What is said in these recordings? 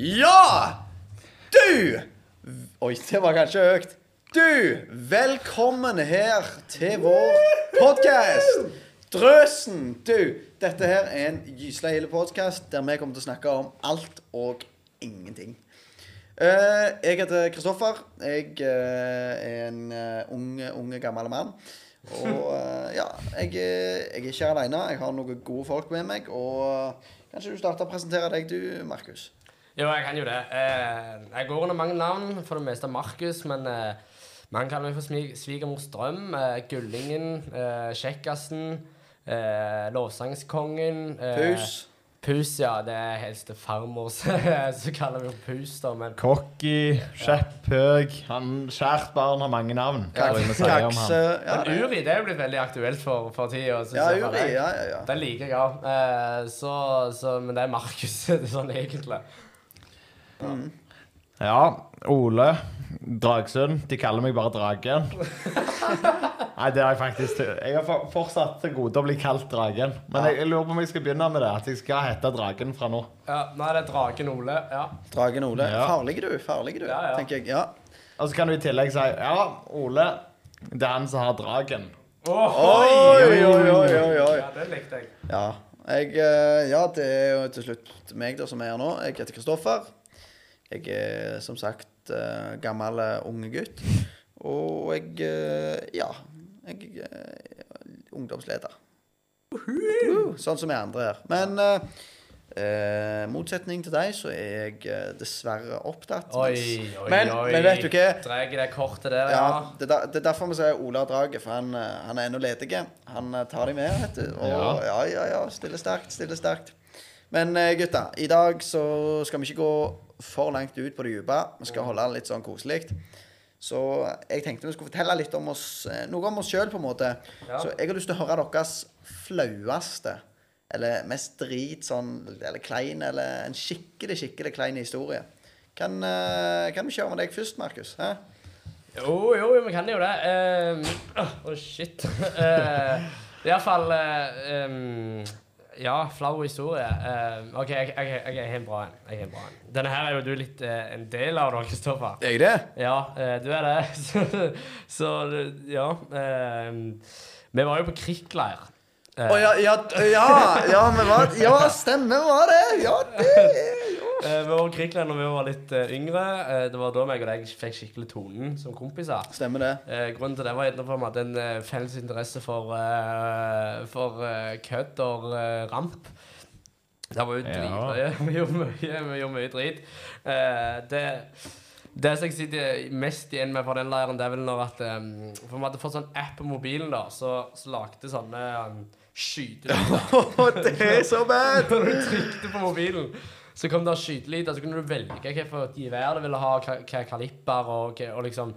Ja! Du! Oi, det var kanskje høyt. Du, velkommen her til vår podkast. Drøsen. Du, dette her er en gysla hele podkast der vi kommer til å snakke om alt og ingenting. Eh, jeg heter Kristoffer. Jeg eh, er en uh, unge, unge, gammel mann. Og eh, ja, jeg, er- jeg er ikke aleine. Jeg har noen gode folk med meg. Og kanskje du starter å presentere deg, du, Markus. Jo, jeg kan jo det. Eh, jeg går under mange navn, for det meste Markus, men eh, man kaller meg for svigermors drøm, eh, Gullingen, eh, Kjekkasen, eh, Lovsangskongen. Eh, Pus. Pus, ja. Det er helst farmor, så så kaller vi jo Pus, da. Men Cocky, kjepphøg Han Kjært barn har mange navn. Kakse ja, men Uri det er blitt veldig aktuelt for, for tida. ja, Uri. Ja, ja, ja. Den liker jeg òg. Eh, så, så, men det er Markus, det sånn egentlig. Ja, Ole. Dragsund. De kaller meg bare Dragen. Nei, det har jeg faktisk Jeg har for- fortsatt til gode å bli kalt Dragen. Men jeg, jeg lurer på om jeg skal begynne med det. At jeg skal hete Dragen fra nå. Ja, det er Dragen Ole. Ja. Dragen Ole. Ja. Farlig du, farlig du, Ja, ja. tenker jeg. Ja. Og så kan du i tillegg si Ja, Ole. Det er han som har dragen. Oh, Oi, oi, oi, oi, oi. Ja, det likte jeg. Ja. Jeg, eh, ja, det er jo til slutt meg der som er her nå. Jeg heter Kristoffer. Jeg er som sagt eh, gammel eh, unge gutt. Og jeg eh, Ja. Jeg er ungdomsleder. Uh, sånn som vi andre her. Men eh, motsetning til deg, så er jeg eh, dessverre opptatt. Oi, oi, men, oi. men vet du hva? Drar det kortet der, Ja, ja. det, er der, det er derfor vi sier Ola Draget, for han, han er ennå ledig. Han tar de med, vet du. Og ja, Ja. ja, ja. Stille sterkt, stille sterkt. Men eh, gutta, i dag så skal vi ikke gå for langt ut på det dype. Vi skal holde det litt sånn koselig. Så jeg tenkte vi skulle fortelle litt om oss, eh, noe om oss sjøl, på en måte. Ja. Så jeg har lyst til å høre deres flaueste, eller mest drit sånn, eller klein, eller en skikkelig, skikkelig klein historie. Kan, eh, kan vi kjøre med deg først, Markus? Hæ? Jo, jo, vi kan jo det. Å, Åh, oh, shit. Uh, Iallfall uh, um, Ja, flau historie. Uh, OK, jeg, jeg, jeg bra en. Bra en. Denne her er jo du litt uh, en del av, da, Kristoffer. Er jeg det? Ja, uh, du er det. Så, så ja. vi var jo på krigsleir. Eh, oh, ja, ja, ja, ja, men hva Ja, stemmer, var det? Ja, det vi var i krigsleir når vi var litt eh, yngre. Eh, det var da meg og deg fikk skikkelig tonen som kompiser. Stemmer det. Eh, grunnen til det var at vi hadde en eh, felles interesse for, eh, for eh, kødd og eh, ramp. Det var jo Ja. drit. Vi gjorde mye, vi gjorde mye drit. Eh, det, det som jeg sitter mest igjen med fra den leiren, det er vel når at um, For vi hadde fått sånn app på mobilen, da, så, så lagde sånne um, skytelyder. Å, det er så bad! Når du trykte på mobilen, så kom det skytelyder. Så kunne du velge hvilket gevær du ville ha, hva kaliber og, og liksom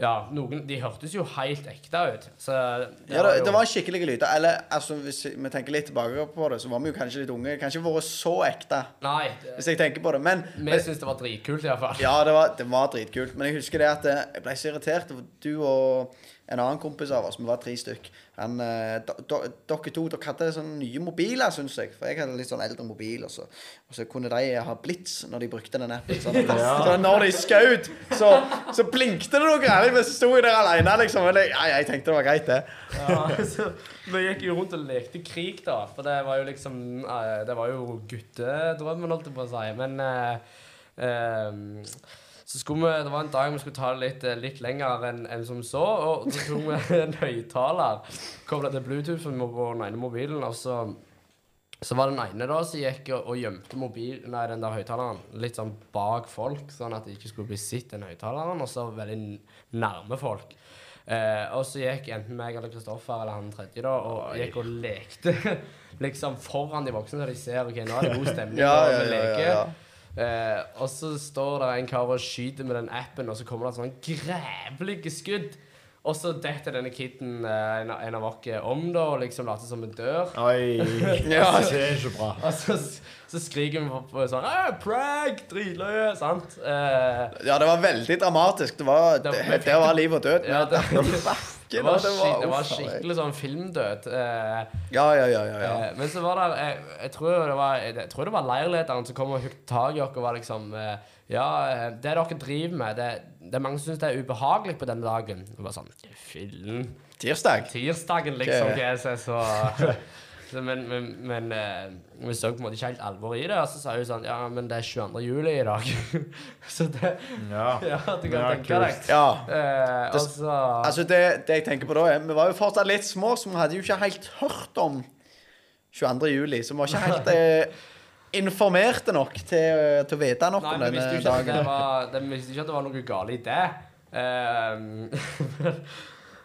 Ja, noen De hørtes jo helt ekte ut. Så det Ja, det, jo- det var en skikkelig lyder. Eller altså, hvis vi tenker litt tilbake på det, så var vi jo kanskje litt unge. Kanskje vært så ekte, Nei. Det, hvis jeg tenker på det. Men, vi syntes det var dritkult, iallfall. ja, det var, det var dritkult. Men jeg husker det at eh, jeg ble så irritert. Du og en annen kompis av oss, vi var tre stykk. Han, eh, do, do, dere to dere hadde sånne nye mobiler, syns jeg. For jeg hadde litt sånn eldre mobil. Og så, og så kunne de ha blits når de brukte den appen. Sånn Ja. så når de skjøt, så, så blinkte det noe. Jeg sto jeg der alene, liksom. Jeg, jeg tenkte det var greit, det. Ja, så vi gikk jo rundt og lekte krig, da. For det var jo liksom eh, Det var jo guttedrømmen, holdt jeg på å si. Men eh, eh, så skulle vi, Det var en dag vi skulle ta det litt, eh, litt lenger enn en som så. Og så tok vi en høyttaler, kobla til Bluetooth på den ene mobilen, og så så var det den ene da som gikk og, og gjemte mobil, nei, den der høyttaleren litt sånn bak folk, sånn at det ikke skulle bli sett den høyttaleren, og så veldig nærme folk. Eh, og så gikk enten meg eller Kristoffer eller han tredje da, og gikk og lekte liksom foran de voksne, så de ser ok, nå er det god stemning. Ja, ja, ja, leker. ja, ja. Eh, og så står det en kar og skyter med den appen, og så kommer det sånn grævlige skudd. Og så detter denne kiden eh, en, av- en av oss om da, og liksom later som en dør. Oi. Ja. Det er ikke bra. Og så, så skriker vi på, sånn Prag! Prank! Dritløye! Sant? Eh, Ja, det var veldig dramatisk. Det var, det, Det- det var liv og død. ja, det, det, var, det var skikkelig sånn filmdød. Eh, Ja, ja, ja. ja, ja. Eh, Men så var det jeg, jeg, tror det var, jeg tror det var leirlederen som kom og hugget tak i oss og var liksom eh, Ja, eh, det dere driver med, det, det er mange som syns det er ubehagelig på denne dagen. Og bare sånn Fillen. Tirsdag. Tirsdagen, liksom. Okay. så, så Men, men, men eh, vi så på en måte ikke helt alvoret i det. Og så sa hun sånn Ja, men det er 22. juli i dag. så det Ja. Ja, du kan Ja, tenke kult. deg. Ja. Eh, Det- så Altså, det, det jeg tenker på da, er Vi var jo fortsatt litt små, så vi hadde jo ikke helt hørt om 22. juli. Så vi var ikke helt eh, informerte nok til, til å vite noe Nei, om vi visste denne jo ikke at det dagen. var, de visste ikke at det var noe galt i det. Ehm,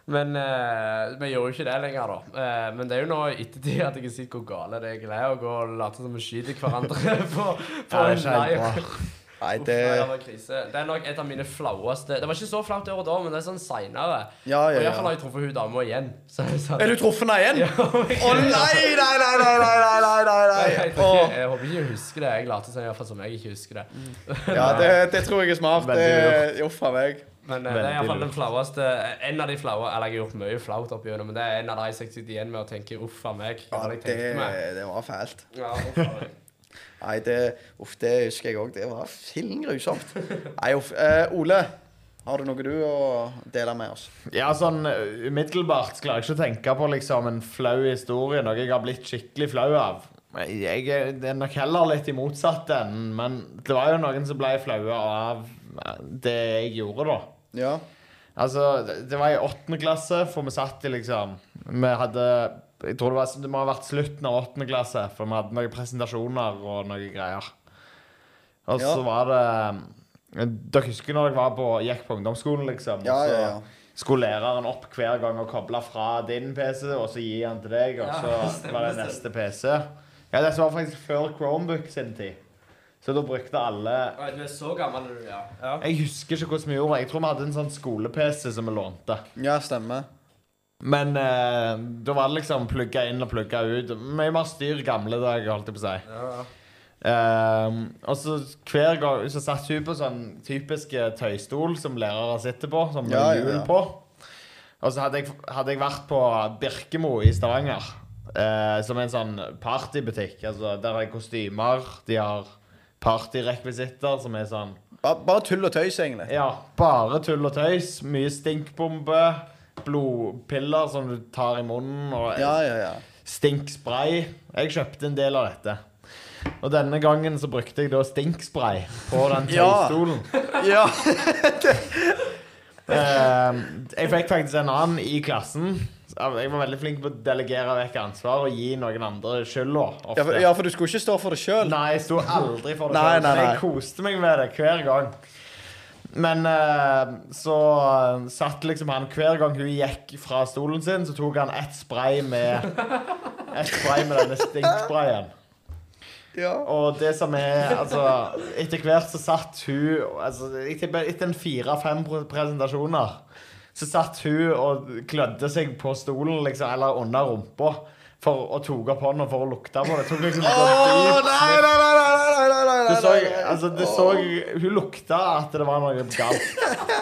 men eh, vi gjør jo ikke det lenger, da. Eh, men det er jo nå i ettertid at jeg har sett hvor gale det egentlig er å gå og late som vi skyter hverandre på, på Ja, det er ikke helt. Nei, det nei, det. Det er nok et av mine flaueste Det var ikke så flaut det året da, men det er sånn seinere. Ja, ja, Og ja. iallfall har jeg truffet hun dama igjen. Så er det Er du truffet deg igjen? Å nei, nei, nei, nei, nei, nei, nei, nei. Jeg, tror ikke- jeg håper ikke hun husker det. Jeg later som, i hvert fall som jeg ikke husker det. Ja, det, det tror jeg er smart. Veldig Det, uff a meg. Men eh, det er iallfall den flaueste En av de flaue Eller jeg har gjort mye flaut opp igjennom, men det er en av de jeg sitter igjen med og tenker uff a meg. Ja, det det, tenkte meg? det var fælt. Ja. Nei, det, uff, det husker jeg òg. Det var fillen grusomt. Nei, uff. Eh, Ole, har du noe du å dele med oss? Ja, sånn uh, umiddelbart klarer jeg ikke å tenke på liksom en flau historie, noe jeg har blitt skikkelig flau av. Jeg er det er nok heller litt i motsatt enden, men det var jo noen som ble flaue av eh, det jeg gjorde, da. Ja. Altså, det var i åttende klasse, for vi satt i liksom Vi hadde Jeg tror det, var, det må ha vært slutten av åttende klasse, for vi hadde noen presentasjoner og noen greier. Og så Ja. var det Dere husker når dere var på, gikk på ungdomsskolen, liksom? Ja, og så ja, ja. skulle læreren opp hver gang og koble fra din PC, og så gi han til deg, og så var det neste PC. Ja, det var faktisk før Chromebook sin tid. Så da brukte alle Oi, Du er så gammel, du, ja. ja. Jeg husker ikke hvordan vi gjorde det. Jeg tror vi hadde en sånn skole-PC som vi lånte. Ja, stemmer. Men eh, da var det liksom plugga inn og plugga ut. Mye mer styr gamle dager, holdt jeg på å si. Ja, ja. Eh, og så hver gang så satt hun på sånn typiske tøystol som lærere sitter på, som Ja, ja, hjul ja. på. Og så hadde jeg, hadde jeg vært på Birkemo i Stavanger, eh, som er en sånn partybutikk. Altså, der er kostymer, de har partyrekvisitter som er sånn Bare, bare tull og tøys, egentlig. Ja, bare tull og tøys. Mye stinkbombe. Blodpiller som du tar i munnen. Og Ja, ja, ja. stinkspray. Jeg kjøpte en del av dette. Og denne gangen så brukte jeg da stinkspray på den Ja. tøystolen. ja. Eh, jeg fikk faktisk en annen i klassen. Jeg var veldig flink på å delegere vekk ansvar og gi noen andre skylda. Ja, for, ja, for du skulle ikke stå for det sjøl? Nei, jeg sto aldri for det Nei, selv, nei, men nei. Jeg koste meg med det hver gang. Men eh, så satt liksom han Hver gang hun gikk fra stolen sin, så tok han ett spray med Et spray med denne stinksprayen. Ja. Og det som er Altså, etter hvert så satt hun altså, Etter en fire-fem presentasjoner så satt hun og klødde seg på stolen, liksom, eller under rumpa, for, og tok opp hånda for å lukte på det. Tok liksom oh, nei, nei, nei, nei, nei, nei, nei, nei, nei, så, nei, nei. altså, det så Hun lukta at det var noe galt.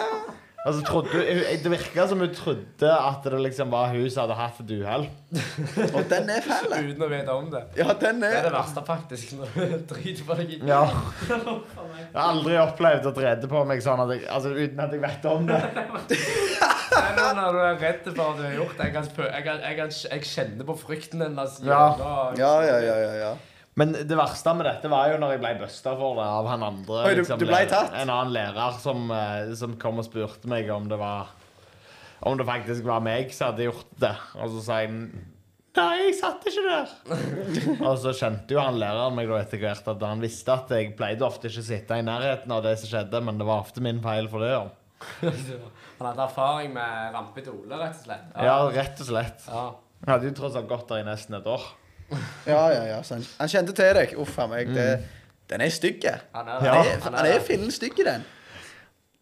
Altså, trodde, det virka som hun trodde at det liksom var hun som hadde hatt et uhell. Og den er fæl. Uten å vite om det. Ja, den Det er er det verste, faktisk. Når du driter på deg i Ja. Jeg har aldri opplevd å drede på meg sånn at jeg, altså, uten at jeg vet om det. Nei, er når- du er redd for at du har gjort det. Jeg, jeg, jeg kjenner på frykten hennes. Ja. Ja, ja, ja, ja, ja. Men det verste med dette var jo når jeg ble busta for det av han andre. Oi, du- liksom, du ble tatt? En annen lærer som, eh, som kom og spurte meg om det var Om det faktisk var meg som hadde gjort det. Og så sa jeg Nei, jeg satt ikke der. og så skjønte jo han læreren meg etter hvert at han visste at jeg pleide ofte ikke å sitte i nærheten av det som skjedde, men det var ofte min feil for det. Ja, Han hadde erfaring med rampete Ole, rett og slett. ja rett og slett. Ja. Jeg hadde jo tross alt gått der i nesten et år. Ja, ja, ja. Så han, han kjente til deg. Uff a meg. Det, den er stygg. Han er Han er, han er fillen stygg, den.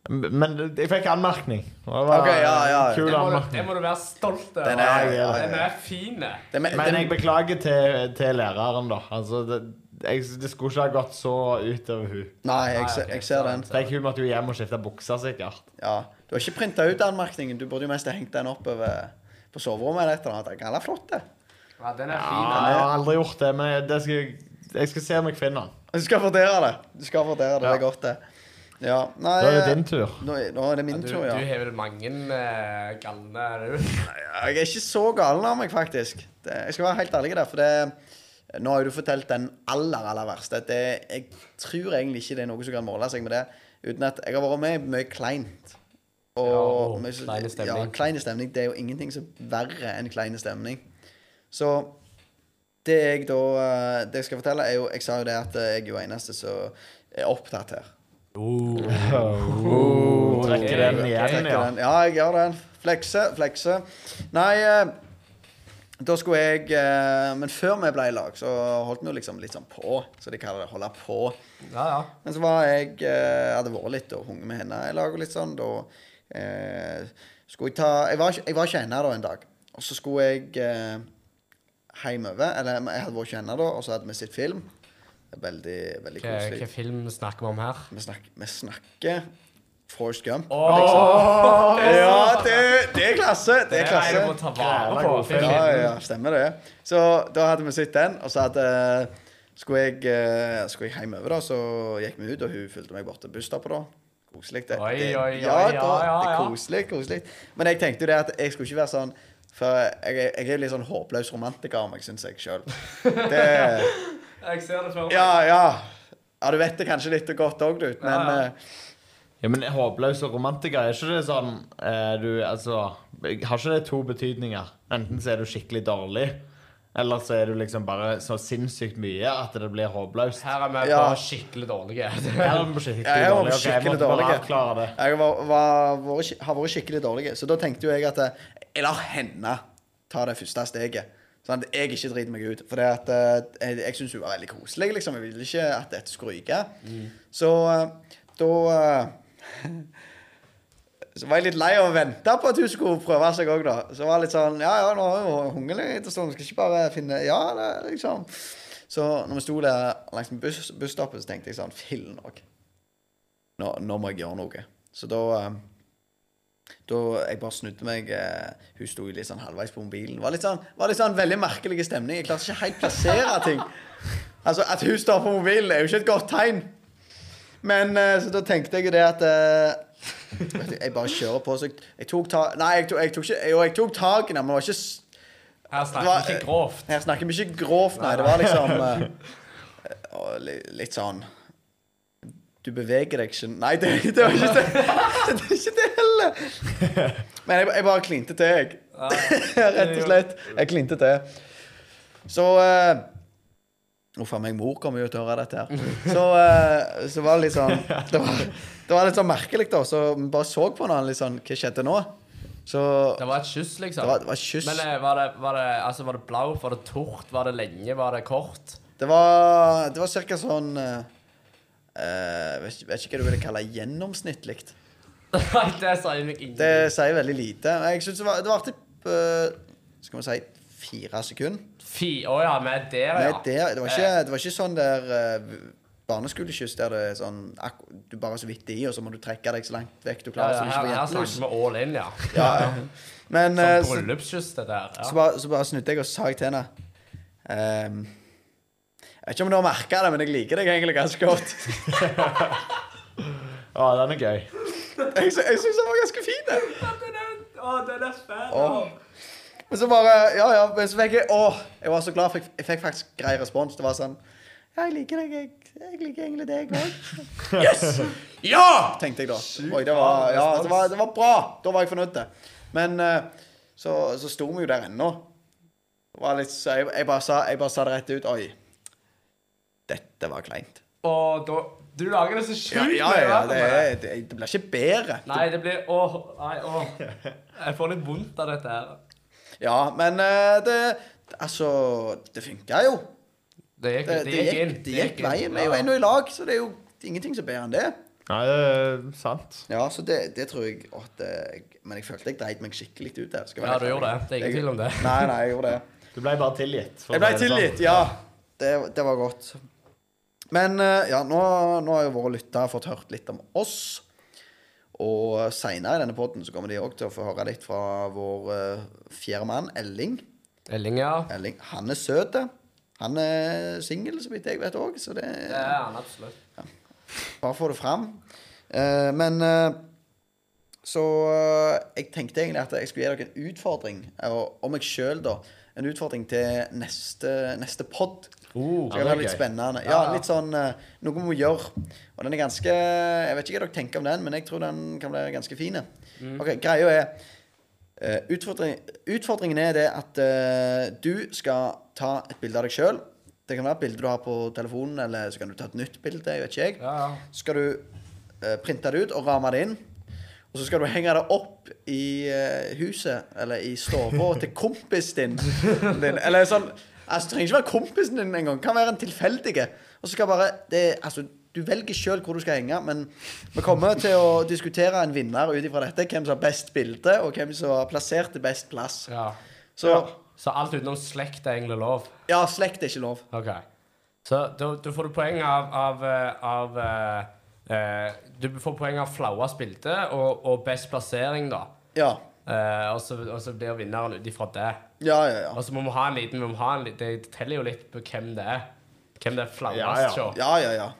Men jeg fikk anmerkning. Det var okay, ja, ja. Kul Det må, du, anmerkning. det må du være stolt av. Den er- ja, ja. Den er fin. Men, Men jeg beklager til, til læreren, da. Altså, det, jeg, det skulle ikke ha gått så utover hun. nei, jeg, ok, jeg ser den. Tenk, Hun måtte jo hjem og skifte bukser, sikkert. Ja. Du har ikke printa ut anmerkningen. Du burde jo mest ha hengt den opp over på soverommet eller et eller annet. Den er flott, det. Ja, den er Ja, jeg har aldri gjort det, men jeg- det skal, jeg- jeg skal se om jeg finner den. Du skal vurdere det. Du skal vurdere det. Det er godt, det. Ja. Nei Da er det din tur. Nå, nå er det Ja, min du, tur, du ja. har vel mange uh, galne du. Jeg er ikke så galen av meg, faktisk. Det, jeg skal være helt ærlig der, for det Nå har jo du fortalt den aller, aller verste. Det, jeg tror egentlig ikke det er noe som kan måle seg med det. Uten at jeg har vært med i mye kleint. Og, Ja, og så- kleine stemning. Ja, kleine stemning. Det er jo ingenting som er verre enn kleine stemning. Så det jeg da eh, Det jeg skal fortelle, er jo Jeg sa jo det at jeg er jo eneste som er opptatt her. Oh, trekker den igjen, ja. den. Ja, jeg gjør den. Flekse, flekse. Nei, eh, da skulle jeg eh, Men før vi ble i lag, så holdt vi jo liksom litt sånn på. Så de kaller det holde på. Ja, ja. Men så var jeg eh, hadde vært litt og hunget med henne i lag og litt sånn. Da eh, skulle jeg ta Jeg var, jeg var ikke henne da en dag. Og så skulle jeg eh, hjemover. Eller jeg hadde vært kjenner henne da, og så hadde vi sett film. Veldig, veldig Hva, koselig. Hvilken film snakker vi om her? Vi snakker, vi snakker Forrest Gump. Åh, Ja, det, det er klasse. Det er Det er klasse. å ta vare på. film. Ja, ja, stemmer det. Så da hadde vi sett den, og så hadde skulle jeg, eh, skulle jeg hjemover, da, så gikk vi ut, og hun fulgte meg bort til busstoppet, da. Koselig. Det, Oi, det, oi, oi, ja, ja, da, ja, det er koselig, koselig. Men jeg tenkte jo det at jeg skulle ikke være sånn For jeg, jeg er litt sånn håpløs romantiker om meg, syns jeg sjøl. Det Jeg ser det for meg. Ja, ja. Ja, du vet det kanskje litt godt òg, du. Men Ja, ja. eh, Ja, men Håpløs og romantiker, er ikke det sånn eh, du, altså, Har ikke det to betydninger? Enten så er du skikkelig dårlig, eller så er du liksom bare så sinnssykt mye at det blir håpløst. Her er vi Ja. på skikkelig dårlige. Her er vi skikkelig Ja, jeg var dårlige. Skikkelig dårlige. det. Jeg var, var, har vært skikkelig dårlig. Så da tenkte jo jeg at eh, jeg lar henne ta det første steget. Sånn at jeg ikke driter meg ut. For at eh, jeg, jeg syns hun var veldig koselig. liksom. Jeg ville ikke at dette skulle ryke. Så eh, da eh, Så var jeg litt lei av å vente på at hun skulle prøve seg òg, da. Så var jeg litt sånn Ja, ja, nå har hun hungrig litt en stund. Skal ikke bare finne Ja, det, liksom. Så når vi sto der langs med buss, busstoppet, så tenkte jeg sånn Fillen òg. Nå, nå må jeg gjøre noe. Så da eh, Da jeg bare snudde meg eh, Hun sto litt sånn halvveis på mobilen. Var litt sånn, var litt sånn veldig merkelig stemning. Jeg klarte ikke helt plassere ting. Altså, At hun står på mobilen, er jo ikke et godt tegn. Men eh, så da tenkte jeg jo det at eh, Jeg bare kjører på. Så jeg, jeg tok tak Nei, jeg tok, jeg tok ikke Jo, jeg tok tak i men det var ikke Her snakker var- vi ikke grovt. Her snakker vi ikke grovt, nei. Det var liksom eh, Litt sånn Du beveger deg ikke Nei, det, det var ikke det. Det er ikke det heller. Men jeg, jeg bare klinte til, jeg. Rett og slett. Jeg klinte til. Så uh, Uff a meg, mor kommer jo til å høre dette her. Så, uh, så var det litt sånn Det var, det var litt sånn merkelig, da. Så vi bare så på hverandre litt sånn Hva skjedde nå? Så Det var et kyss, liksom. det var, det var kyss. Men eh, var det, var det, altså, var det blaut? Var det tort? Var det lenge? Var det kort? Det var, det var cirka sånn eh, eh, vet, ikke- vet ikke hva du ville kalle gjennomsnittlig. Nei, det sier meg ingenting. Det sier veldig lite. Jeg syns det var, det var typ uh, Skal vi si fire sekunder. Fy, å ja, med er der, ja. det, det, var ikke, det var ikke sånn der uh, barneskolekyss der det er sånn Du bare så vidt i, og så må du trekke deg så langt vekk du Ja, klarer. ja, så du ikke her, får her snakker vi all in, ja. Ja, ja. Men eh, Som bryllupskyss, det der. så, Ja. bare, så bare snudde jeg og sa til henne um, Jeg vet ikke om du har merka det, men jeg liker deg egentlig ganske godt. Å, den er gøy. Jeg, jeg syns den var ganske fin. den. Å, den er fæl. Men så bare Ja, ja. Men så fikk jeg Å, jeg var så glad, for jeg, fikk faktisk grei respons. Det var sånn Ja, jeg liker deg. Jeg, jeg liker egentlig deg òg. Yes! Ja! tenkte jeg da. Oi, det var, ja, det var, det var bra. Da var jeg fornøyd. Men eh, så, så sto vi jo der ennå. Litt så jeg, jeg, bare sa, jeg bare sa det rett ut. Oi. Dette var kleint. Og da Du lager det så sjukt ja, ja, ja, det, det, det blir ikke bedre. Nei, det blir Åh, nei, åh. Jeg får litt vondt av dette her. Ja, men eh, det Altså, det funka jo. Det gikk, Det, det, det, gikk gikk, det gikk veien. Vi er jo ennå i lag, så det er jo ingenting som er bedre enn det. Nei, det er sant. Ja, så det, det tror jeg at jeg, Men jeg følte jeg dreit meg skikkelig ut der. Ja, du gjorde det. Det er ingen tvil om det. Nei, nei, jeg gjorde det. Du ble bare tilgitt. Jeg ble det tilgitt, ja. Det, det var godt. Men eh, ja, nå, nå har jo våre lyttere fått hørt litt om oss. Og seinere i denne poden så kommer de òg til å få høre litt fra vår uh, fjerde mann, Elling. Elling, ja. Elling. Han er søt. Han er singel, så vidt jeg vet òg, så det er han absolutt. Bare få det fram. Uh, men uh, Så eh, jeg tenkte egentlig at jeg skulle gi dere en utfordring, og meg sjøl, da. En utfordring til neste, neste pod. Det kan det er være litt gøy. spennende. Ja. litt sånn eh, Noe vi må gjøre. Og den er ganske Jeg vet ikke hva dere tenker om den, men jeg tror den kan bli ganske fin. Mm. Ok, greia er eh, utfordring, Utfordringen er det at uh, du skal ta et bilde av deg sjøl. Det kan være et bilde du har på telefonen, eller så kan du ta et nytt bilde. jeg vet ikke jeg. ja, ja. Så skal du uh, printe det ut og ramme det inn. Og så skal du henge det opp i uh, huset, eller i stua til kompisen din. din. Eller sånn Altså, trenger ikke være kompisen din engang. Kan være en tilfeldige. Og så skal bare det, Altså, du velger sjøl hvor du skal henge, men vi kommer til å diskutere en vinner ut ifra dette. Hvem som har best bilde, og hvem som har plassert det best plass. ja. Så Så alt utenom slekt er egentlig lov? ja, slekt er ikke lov. OK. Så da, da får du poeng av, av, eh, av eh, eh, Du får poeng av flauest bilde og, og best plassering, da. Ja. Eh, så, og så blir vinneren ut ifra det. Ja, ja, ja. Og så må vi ha en liten vi må ha en, liten Det teller jo litt på hvem det er. Hvem det er flammest Ja, ja. Ja, ja, ja.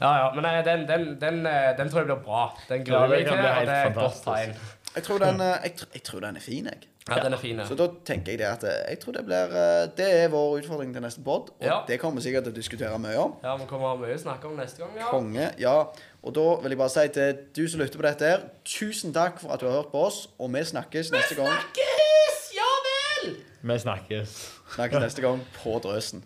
Ja, ja, men nei, den, den, den, eh, den tror jeg blir bra. Den Ja, gruer jeg kan til, bli og helt det er et godt fantastisk. tegn. Jeg tror den, eh, jeg, tr- jeg tror den er fin, jeg. Ja, den er fin. Så da tenker jeg det at eh, jeg tror det blir eh, Det er vår utfordring til neste pod. Og Ja. det kommer vi sikkert til å diskutere mye om. Ja, vi kommer å ha mye å snakke om neste gang. ja. Konge. Ja. Og da vil jeg bare si til du som lytter på dette her, tusen takk for at du har hørt på oss, og vi snakkes neste gang. Vi snakkes. Snakkes neste gang på Drøsen.